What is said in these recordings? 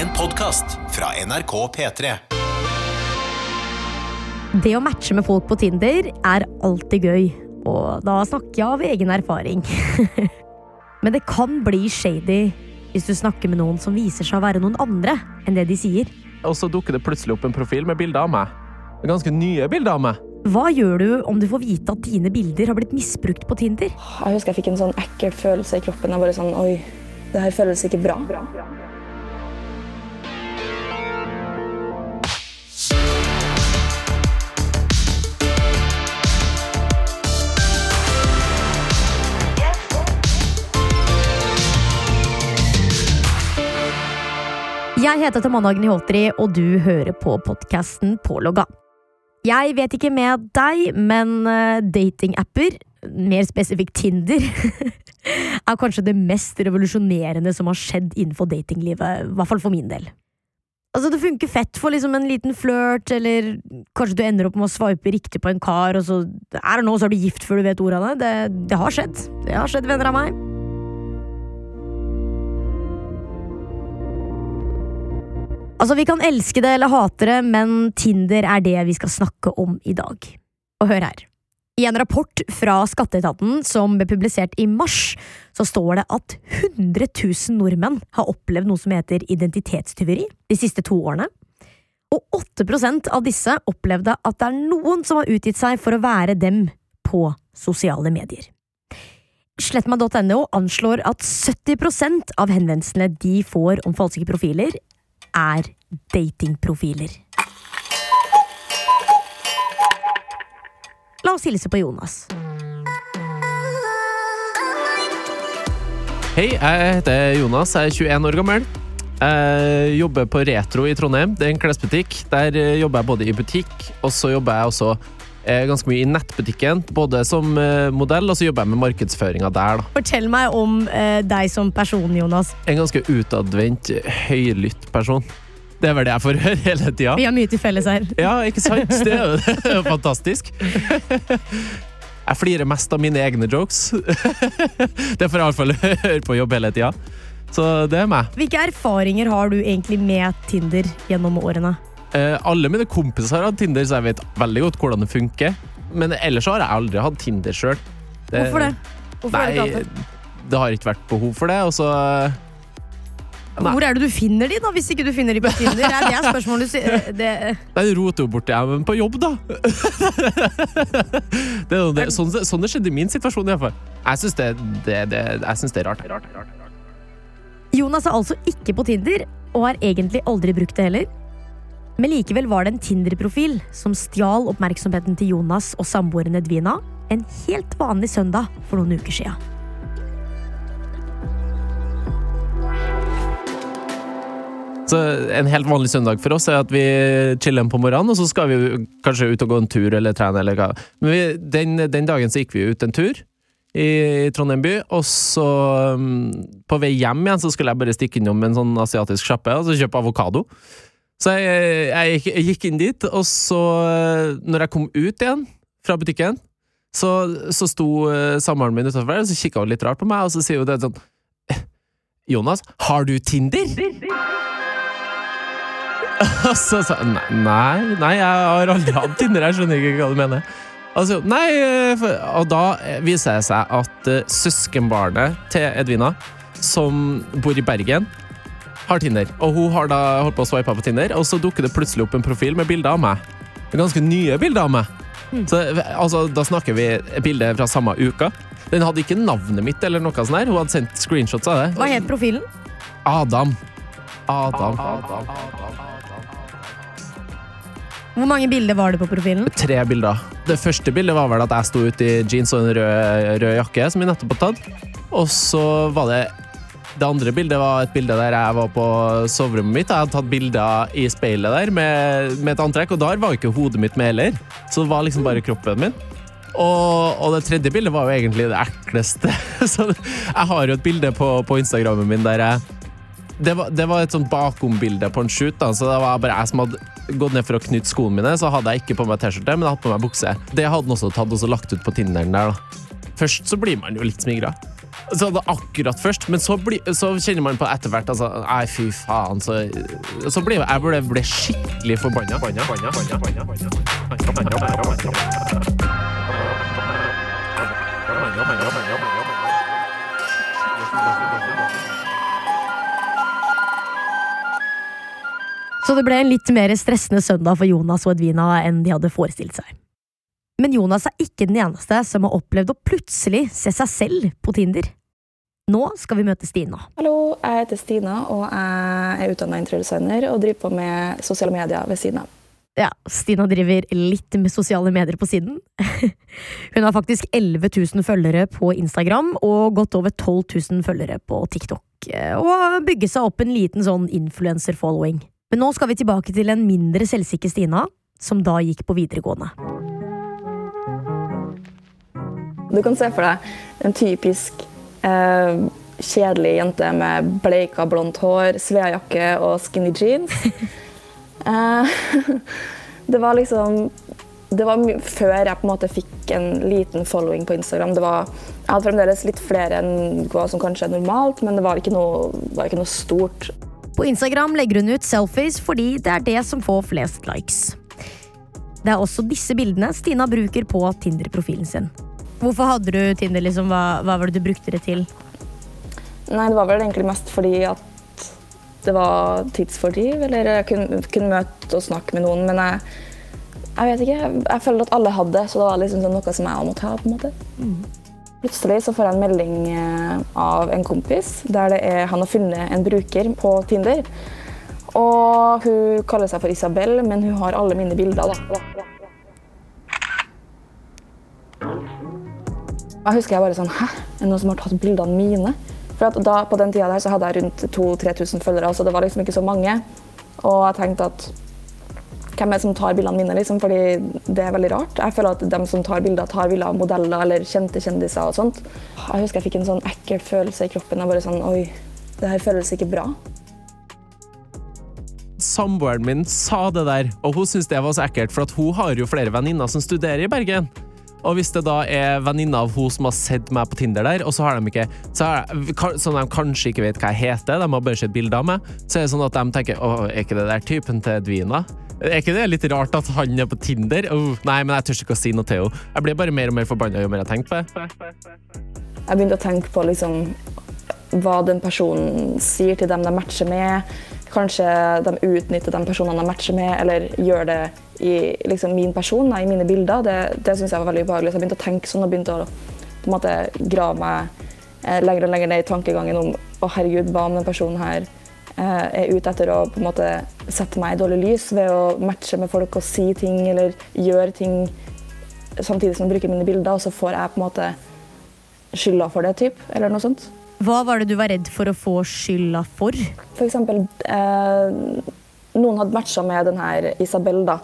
En podkast fra NRK P3. Det å matche med folk på Tinder er alltid gøy, og da snakker jeg av egen erfaring. Men det kan bli shady hvis du snakker med noen som viser seg å være noen andre enn det de sier. Og så dukker det plutselig opp en profil med bilder av meg. Ganske nye bilder av meg. Hva gjør du om du får vite at dine bilder har blitt misbrukt på Tinder? Jeg husker jeg fikk en sånn ekkel følelse i kroppen. Jeg bare sånn, oi, det her føles ikke bra. Jeg heter Tamanna Agnihotri, og du hører på podkasten Pålogga. Jeg vet ikke med deg, men eh, datingapper, mer spesifikt Tinder, er kanskje det mest revolusjonerende som har skjedd innenfor datinglivet, i hvert fall for min del. Altså, det funker fett for liksom en liten flørt, eller kanskje du ender opp med å swipe riktig på en kar, og så er det nå, så er du gift før du vet det. Det, det har skjedd. Det har skjedd, venner av meg. Altså, Vi kan elske det eller hate det, men Tinder er det vi skal snakke om i dag. Og hør her. I en rapport fra Skatteetaten som ble publisert i mars, så står det at 100 000 nordmenn har opplevd noe som heter identitetstyveri de siste to årene. Og 8% av disse opplevde at det er noen som har utgitt seg for å være dem på sosiale medier. Slettmeg.no anslår at 70% av henvendelsene de får om falske profiler, er datingprofiler. La oss hilse på Jonas. Hei, jeg heter Jonas. Jeg er 21 år gammel. Jeg jobber på Retro i Trondheim. Det er en klesbutikk. Der jobber jeg både i butikk, og så jobber jeg også ganske mye i nettbutikken. Både som eh, modell, og så jobber jeg med markedsføringa der. da. Fortell meg om eh, deg som person, Jonas. En ganske utadvendt, høylytt person. Det er vel det jeg får høre hele tida. Vi har mye til felles her. Ja, ikke sant? Det er jo fantastisk. Jeg flirer mest av mine egne jokes. Det får jeg iallfall høre på jobb hele tida. Så det er meg. Hvilke erfaringer har du egentlig med Tinder gjennom årene? Eh, alle mine kompiser har hatt Tinder, så jeg vet veldig godt hvordan det funker. Men ellers har jeg aldri hatt Tinder sjøl. Hvorfor det? Hvorfor Nei, er det? det har ikke vært behov for det. Og så nei. Hvor er det du finner de, da, hvis ikke du finner de på Tinder? Er det er spørsmålet du sier det, Nei, du roter jo borti men på jobb, da! det er det, sånn, sånn det skjedde i min situasjon, iallfall. Jeg syns det, det, det, jeg synes det er rart. Jonas er altså ikke på Tinder, og har egentlig aldri brukt det heller. Men likevel var det en Tinder-profil som stjal oppmerksomheten til Jonas og samboeren Edvina en helt vanlig søndag for noen uker sia. En helt vanlig søndag for oss er at vi chiller på morgenen, og så skal vi kanskje ut og gå en tur eller trene. eller hva. Men vi, den, den dagen så gikk vi ut en tur i Trondheim by, og så um, på vei hjem igjen så skulle jeg bare stikke innom en sånn asiatisk sjappe og så kjøpe avokado. Så jeg, jeg, jeg gikk inn dit, og så, når jeg kom ut igjen fra butikken, så, så sto uh, samboeren min utafor og så kikka hun litt rart på meg, og så sier hun det sånn Jonas, har du Tinder? Og så sa jeg nei, nei, jeg har aldri hatt Tinder, jeg skjønner ikke hva du mener. Altså, nei, eh, og da viser det seg at eh, søskenbarnet til Edvina, som bor i Bergen, har Tinder. Og hun har da holdt på å swipe på Tinder, og så dukker det plutselig opp en profil med bilder av meg. Ganske nye bilder av meg. Så altså, Da snakker vi bilde fra samme uka. Den hadde ikke navnet mitt, eller noe sånt her. Hun hadde sendt screenshots av det. Hva het profilen? Adam. Adam. Adam. Hvor mange bilder var det på profilen? Tre bilder. Det første bildet var vel at jeg sto ute i jeans og en rød, rød jakke, som jeg nettopp har tatt. Og så var det Det andre bildet var et bilde der jeg var på soverommet mitt. Jeg hadde tatt bilder i speilet der med, med et antrekk, og der var ikke hodet mitt med heller. Så det var liksom bare kroppen min. Og, og det tredje bildet var jo egentlig det ekleste. Så jeg har jo et bilde på, på Instagrammen min der jeg det var, det var et sånt bakombilde på en shoot. Da, så det var bare jeg som hadde gått ned for å knytte skoene mine. Så hadde jeg ikke på meg T-skjorte, men jeg hadde på meg bukse. Det hadde han også tatt og lagt ut på Tinderen der. da. Først så blir man jo litt smigra. Så det akkurat først, men så, bli, så kjenner man på etter hvert altså, Nei, fy faen, så Så blir jeg ble, ble skikkelig forbanna. Banna, banna, banna, banna, banna. Banna, banna, banna, banna. Så det ble en litt mer stressende søndag for Jonas og Edvina enn de hadde forestilt seg. Men Jonas er ikke den eneste som har opplevd å plutselig se seg selv på Tinder. Nå skal vi møte Stina. Hallo, jeg heter Stina, og jeg er utdanna interiørdesigner og driver på med sosiale medier ved siden av. Ja, Stina driver litt med sosiale medier på siden. Hun har faktisk 11 000 følgere på Instagram og godt over 12 000 følgere på TikTok. Og bygger seg opp en liten sånn influencer-following. Men nå skal vi tilbake til en mindre selvsikker Stina, som da gikk på videregående. Du kan se for deg en typisk eh, kjedelig jente med bleika, blondt hår, svea jakke og skinny jeans. Eh, det var liksom Det var før jeg på en måte fikk en liten following på Instagram. Det var, jeg hadde fremdeles litt flere enn hva som kanskje er normalt, men det var ikke noe, var ikke noe stort. På Instagram legger hun ut selfies fordi det er det som får flest likes. Det er også disse bildene Stina bruker på Tinder-profilen sin. Hvorfor hadde du Tinder? liksom? Hva, hva var det du brukte det til? Nei, det var vel egentlig mest fordi at det var tidsfordriv, eller jeg kunne, kunne møte og snakke med noen, men jeg, jeg vet ikke. Jeg, føler at alle hadde det, så det var liksom sånn noe som jeg måtte ha. på en måte. Plutselig så får jeg en melding eh, av en kompis der er, han har funnet en bruker på Tinder. Og hun kaller seg for Isabel, men hun har alle mine bilder. da. Jeg husker jeg bare sånn Hæ? Er det noen som har tatt bildene mine? For da, På den tida der så hadde jeg rundt 2000-3000 følgere, så det var liksom ikke så mange. Og jeg tenkte at hvem er det som tar bildene mine? Liksom? Fordi det er veldig rart. Jeg føler at de som tar bilder, tar bilder av modeller eller kjente kjendiser og sånt. Jeg husker jeg fikk en sånn ekkel følelse i kroppen. Jeg bare sånn Oi, det her føles ikke bra. Samboeren min sa det der, og hun syntes det var så ekkelt, for at hun har jo flere venninner som studerer i Bergen. Og hvis det da er venninna av hun som har sett meg på Tinder der, og så har de ikke så har, Sånn de kanskje ikke vet hva jeg heter, de har bare sett bilder av meg, så er det sånn at de tenker Å, er ikke det der typen til Edvina? Er ikke det litt rart at han er på Tinder? Oh, nei, men jeg tør ikke å si noe til henne. Jeg blir bare mer og mer forbanna jo mer jeg tenker på det. Jeg begynte å tenke på liksom, hva den personen sier til dem de matcher med. Kanskje de utnytter de personene de matcher med, eller gjør det i liksom, min person, i mine bilder. Det, det syns jeg var veldig ubehagelig. Så jeg begynte å tenke sånn og begynte å på en måte, grave meg eh, lenger og lenger ned i tankegangen om å herregud, hva om den personen her eh, er ute etter å på en måte sette meg i dårlig lys ved å matche med folk og si ting eller gjøre ting samtidig som de bruker mine bilder, og så får jeg på en måte skylda for det, typ, eller noe sånt. Hva var det du var redd for å få skylda for? For eksempel, eh, noen hadde matcha med denne Isabel, da.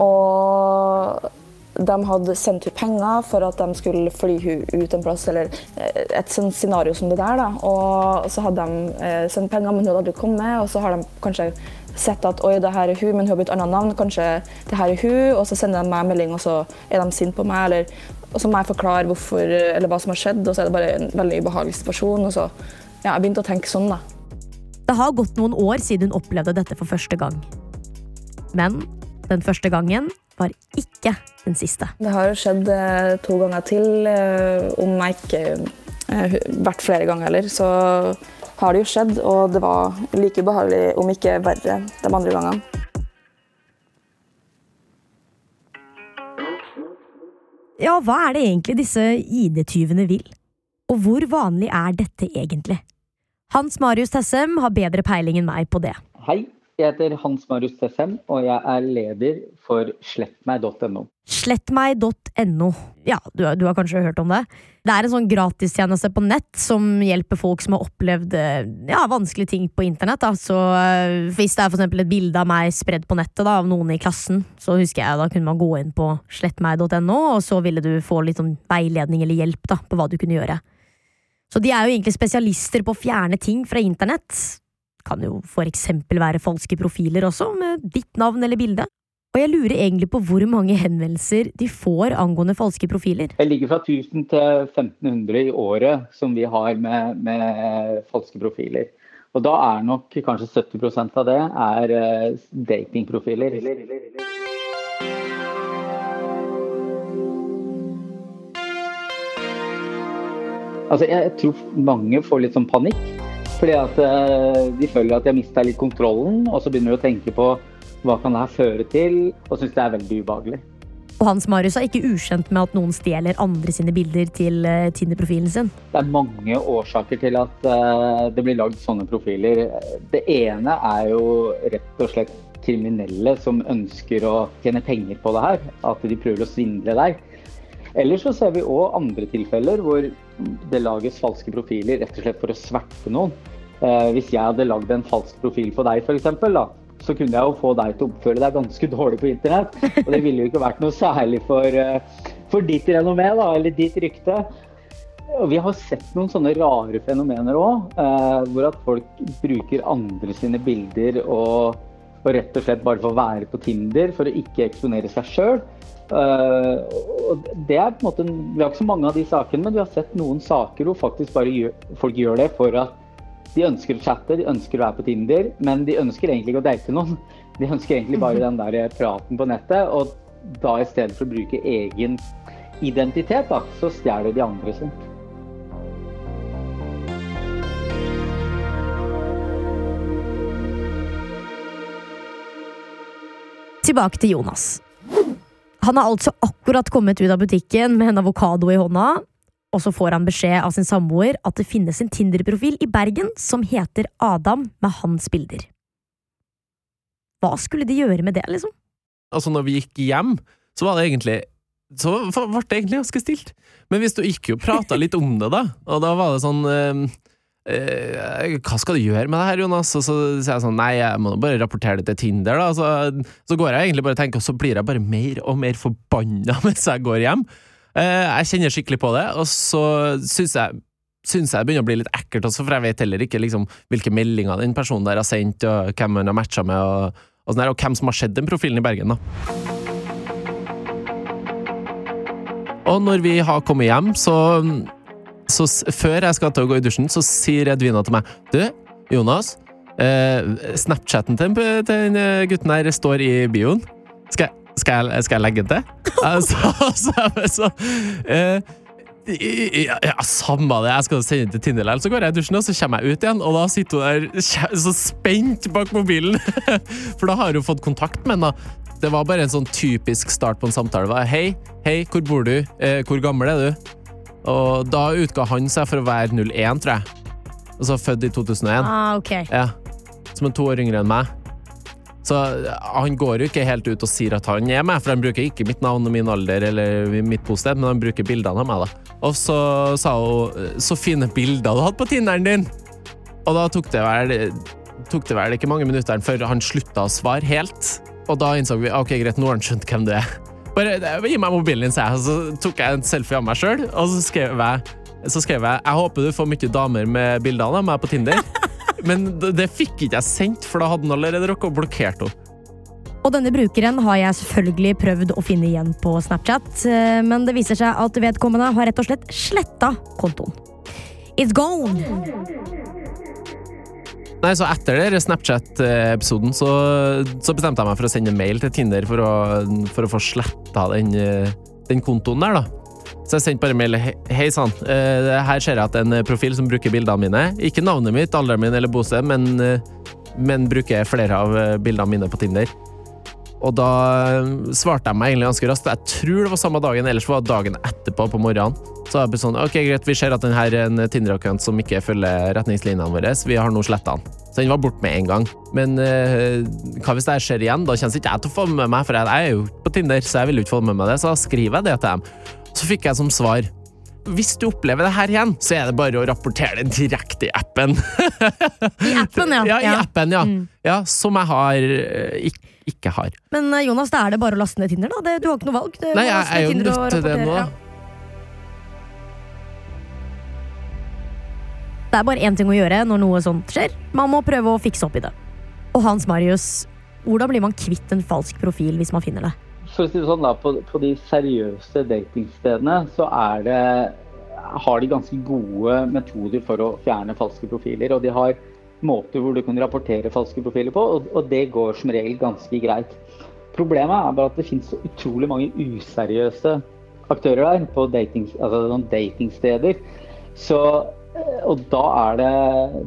Og de hadde sendt henne penger for at de skulle fly henne ut en plass, eller eh, et sånt scenario som det der. da. Og så hadde de eh, sendt penger, men hun hadde aldri kommet. Og så har de kanskje sett at oi, det her er hun, men hun har blitt annet navn. Kanskje det her er hun, og så sender de meg en melding, og så er de sinte på meg. Eller, og så må jeg forklare hvorfor, eller hva som har skjedd, og så er det bare en veldig ubehagelig situasjon. Og så ja, jeg begynte å tenke sånn, da. Det har gått noen år siden hun opplevde dette for første gang. Men den første gangen var ikke den siste. Det har skjedd eh, to ganger til, eh, om jeg ikke har vært flere ganger heller. Så har det jo skjedd, og det var like ubehagelig, om ikke verre, de andre gangene. Ja, hva er det egentlig disse ID-tyvene vil? Og hvor vanlig er dette egentlig? Hans Marius Tessem har bedre peiling enn meg på det. Hei, jeg heter Hans Marius Tessem, og jeg er leder for slettmeg.no. Slettmeg.no. Ja, du, du har kanskje hørt om det? Det er en sånn gratistjeneste på nett som hjelper folk som har opplevd eh, ja, vanskelige ting på internett. Da. Så eh, Hvis det er for et bilde av meg spredd på nettet da, av noen i klassen, så husker jeg da kunne man gå inn på slettmeg.no, og så ville du få litt sånn veiledning eller hjelp da, på hva du kunne gjøre. Så de er jo egentlig spesialister på å fjerne ting fra internett. Kan jo for eksempel være falske profiler også, med ditt navn eller bilde. Og jeg lurer egentlig på hvor mange henvendelser de får angående falske profiler. Det ligger fra 1000 til 1500 i året som vi har med, med falske profiler. Og da er nok kanskje 70% av det er eh, datingprofiler. Altså, jeg tror mange får litt sånn panikk. Fordi at eh, de føler at de har mista litt kontrollen, og så begynner de å tenke på hva kan det her føre til, og syns det er veldig ubehagelig. Og Hans Marius er ikke ukjent med at noen stjeler andre sine bilder til eh, Tinder-profilen sin. Det er mange årsaker til at eh, det blir lagd sånne profiler. Det ene er jo rett og slett kriminelle som ønsker å tjene penger på det her. At de prøver å svindle deg. Eller så ser vi òg andre tilfeller hvor det lages falske profiler rett og slett for å sverte noen. Eh, hvis jeg hadde lagd en falsk profil på deg, f.eks., så kunne jeg jo få deg til å oppføre deg ganske dårlig på internett. Og det ville jo ikke vært noe særlig for, eh, for ditt renommé, da, eller ditt rykte. Og vi har sett noen sånne rare fenomener òg, eh, hvor at folk bruker andre sine bilder og, og rett og slett bare for å være på Tinder for å ikke eksponere seg sjøl. Uh, og det er på en måte, Vi har ikke så mange av de sakene, men vi har sett noen saker hvor faktisk bare gjør, folk gjør det for at de ønsker å chatte, de ønsker å være på Tinder, men de ønsker egentlig ikke å date noen. De ønsker egentlig bare den der praten på nettet. Og da i stedet for å bruke egen identitet, da, så stjeler de andre sin. Tilbake til Jonas. Han har altså akkurat kommet ut av butikken med en avokado i hånda, og så får han beskjed av sin samboer at det finnes en Tinder-profil i Bergen som heter Adam med hans bilder. Hva skulle de gjøre med det, liksom? Altså, når vi gikk hjem, så var det egentlig så ble det egentlig ganske stilt. Men hvis du gikk jo prata litt om det, da, og da var det sånn eh, eh, Hva skal du gjøre med det her, Jonas? Og så sier jeg sånn Nei, jeg må bare rapportere det til Tinder, da. Så, så går jeg egentlig bare og tenker, og så blir jeg bare mer og mer forbanna mens jeg går hjem. Eh, jeg kjenner skikkelig på det, og så syns jeg Syns jeg begynner å bli litt ekkelt også, for jeg vet heller ikke liksom, hvilke meldinger den personen der har sendt, og hvem han har matcha med, og, og, der, og hvem som har sett den profilen i Bergen. da. Og når vi har kommet hjem, så, så før jeg skal til å gå i dusjen, så sier Edvina til meg Du, Jonas. Eh, Snapchatten til, til den gutten her står i bioen. Skal jeg skal jeg, skal jeg legge den til? altså, så, så uh, ja, ja, samme det, jeg skal sende den til Tinder, så går jeg i dusjen, og så kommer jeg ut igjen, og da sitter hun der så spent bak mobilen. For da har hun fått kontakt med henne. Det var bare en sånn typisk start på en samtale. Var, hei, hei, hvor bor du? Eh, hvor gammel er du? Og da utga han seg for å være 01, tror jeg. Altså født i 2001. Ah, okay. ja. Som er to år yngre enn meg. Så han går jo ikke helt ut og sier at han er meg, for han bruker ikke mitt navn og min alder eller mitt bosted, men han bruker bildene av meg, da. Og så sa hun 'så fine bilder du hadde på Tinderen din'. Og da tok det vel, tok det vel ikke mange minuttene før han slutta å svare helt. Og da innså vi ok, greit, nå har han skjønt hvem du er. Bare gi meg mobilen din, sa jeg. Så tok jeg en selfie av meg sjøl, og så skrev jeg så skrev jeg jeg håper du får mye damer med bildene av meg på Tinder. Men det fikk ikke jeg sendt, for da hadde han allerede rukket å blokkere henne. Og denne brukeren har jeg selvfølgelig prøvd å finne igjen på Snapchat, eh, men det viser seg at vedkommende har rett og slett sletta kontoen. It's gone! Nei, så Etter den Snapchat-episoden så, så, bestemte jeg meg for å sende mail til Tinder for å, for å få sletta den, eh, den kontoen der, da. Så jeg sendte bare mail Hei sann, uh, her ser jeg at en profil som bruker bildene mine. Ikke navnet mitt, alderen min eller bosted, men, uh, men bruker flere av eh, bildene mine på Tinder. Og da svarte jeg meg egentlig ganske raskt. Jeg tror det var samme dagen, ellers var det dagen etterpå på morgenen. Så jeg ble sånn, ok greit, vi ser at denne er en Tinder-account som ikke følger retningslinjene våre. Vi har nå sletta den. Så den var borte med en gang. Men uh, hva hvis det skjer igjen? Da kjennes ikke jeg til å få med meg, for jeg er jo på Tinder, så jeg vil ikke få med meg det. Så da skriver jeg det til dem. Så fikk jeg som svar hvis du opplever det her igjen, så er det bare å rapportere det direkte i appen. I appen, ja. ja, i ja. appen, ja. Mm. ja. Som jeg har eh, ikke, ikke har. Men eh, Jonas, da er det bare å laste ned Tinder, da? Det, du har ikke noe valg? Nei, jeg er jo nødt til det nå. Det er bare én ting å gjøre når noe sånt skjer. Man må prøve å fikse opp i det. Og Hans Marius, Hvordan blir man kvitt en falsk profil hvis man finner det? For å si det sånn da, på, på de seriøse datingstedene så er det, har de ganske gode metoder for å fjerne falske profiler. Og de har måter hvor du kan rapportere falske profiler på, og, og det går som regel ganske greit. Problemet er bare at det finnes så utrolig mange useriøse aktører der på dating, altså datingsteder. Så, og da er, det,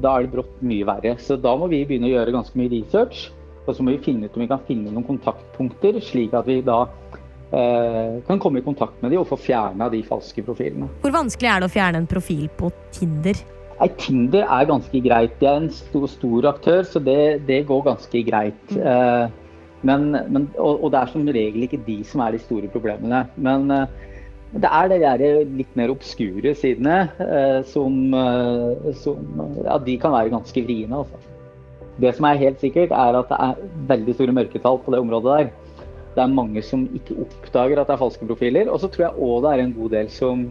da er det brått mye verre. Så da må vi begynne å gjøre ganske mye research. Og så må vi finne ut om vi kan finne noen kontaktpunkter, slik at vi da eh, kan komme i kontakt med dem og få fjerna de falske profilene. Hvor vanskelig er det å fjerne en profil på Tinder? Nei, Tinder er ganske greit. Det er en stor, stor aktør, så det, det, går ganske greit. Eh, men, men, og, og, det er som regel ikke de som er de store problemene. Men eh, det er de der litt mer obskure sidene eh, som, eh, som ja, de kan være ganske vriene. Altså. Det som er helt sikkert, er at det er veldig store mørketall på det området der. Det er mange som ikke oppdager at det er falske profiler. Og så tror jeg òg det er en god del som,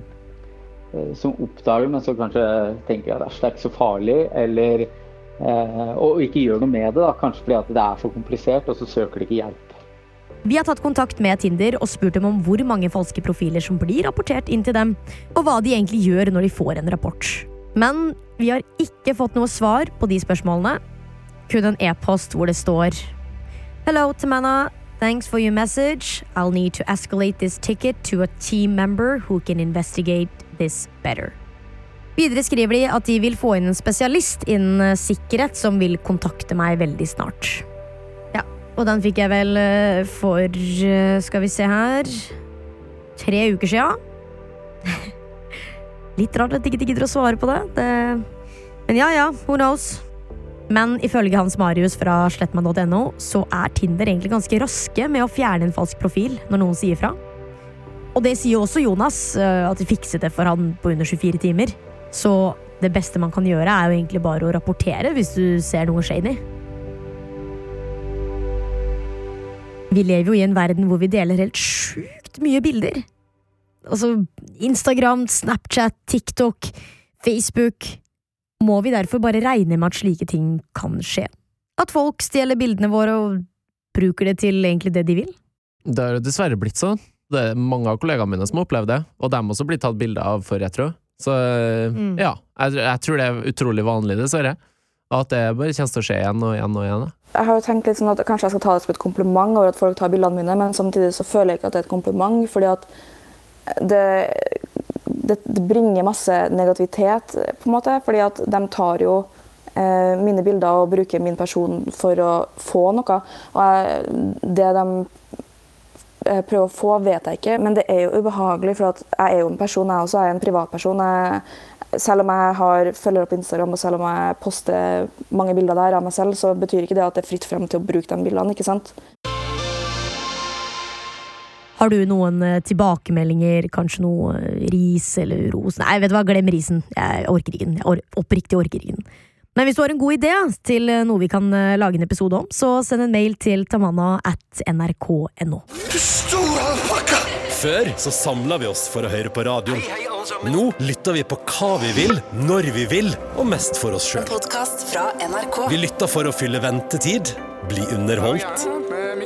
eh, som oppdager, men som kanskje tenker at det er ikke så farlig, eller eh, og ikke gjør noe med det. Da. Kanskje fordi det er for komplisert, og så søker de ikke hjelp. Vi har tatt kontakt med Tinder og spurt dem om hvor mange falske profiler som blir rapportert inn til dem, og hva de egentlig gjør når de får en rapport. Men vi har ikke fått noe svar på de spørsmålene, kun en e-post hvor det står Hello, Tamanna. Thanks for your message. I'll need to escalate this ticket to a team member who can investigate this better. Videre skriver de at de vil få inn en spesialist innen sikkerhet som vil kontakte meg veldig snart. Ja, og den fikk jeg vel eh, for eh, Skal vi se her Tre uker sia. Litt rart at de ikke gidder å svare på det. det. Men ja ja, who knows? Men ifølge Hans Marius fra slettmeg.no så er Tinder egentlig ganske raske med å fjerne en falsk profil når noen sier fra. Og det sier også Jonas, eh, at de fikset det for han på under 24 timer. Så det beste man kan gjøre, er jo egentlig bare å rapportere hvis du ser noe shady. Vi lever jo i en verden hvor vi deler helt sjukt mye bilder. Altså Instagram, Snapchat, TikTok, Facebook må vi derfor bare regne med at slike ting kan skje. At folk stjeler bildene våre og bruker det til egentlig det de vil. Det har dessverre blitt sånn. Det er mange av kollegaene mine som har opplevd det, og dem også blir tatt bilde av for retro. Så mm. ja, jeg, jeg, tror det er utrolig vanlig, dessverre. At det bare kommer til å skje igjen og igjen og igjen. Jeg har jo tenkt litt sånn at Kanskje jeg skal ta det som et kompliment over at folk tar bildene mine, men samtidig så føler jeg ikke at det er et kompliment. fordi at det det, det, bringer masse negativitet, på en måte. Fordi at de tar jo eh, mine bilder og bruker min person for å få noe. Og jeg, det de eh, prøver å få, vet jeg ikke, men det er jo ubehagelig. For jeg er jo en person, jeg også er en privatperson. Jeg, selv om jeg har følger opp Instagram og selv om jeg poster mange bilder der av meg selv, så betyr ikke det at det er fritt frem til å bruke de bildene. ikke sant? Har du noen eh, tilbakemeldinger, kanskje noe eh, ris eller ros? Nei, vet du hva, glem risen. Jeg orker ikke den. Jeg or oppriktig orker ikke den. Men hvis du har en god idé til eh, noe vi kan lage en episode om, så send en mail til tamanna at nrk.no. Før så samla vi oss for å høre på radioen. Nå lytter vi på hva vi vil, når vi vil, og mest for oss sjøl. Vi lytter for å fylle ventetid, bli underholdt,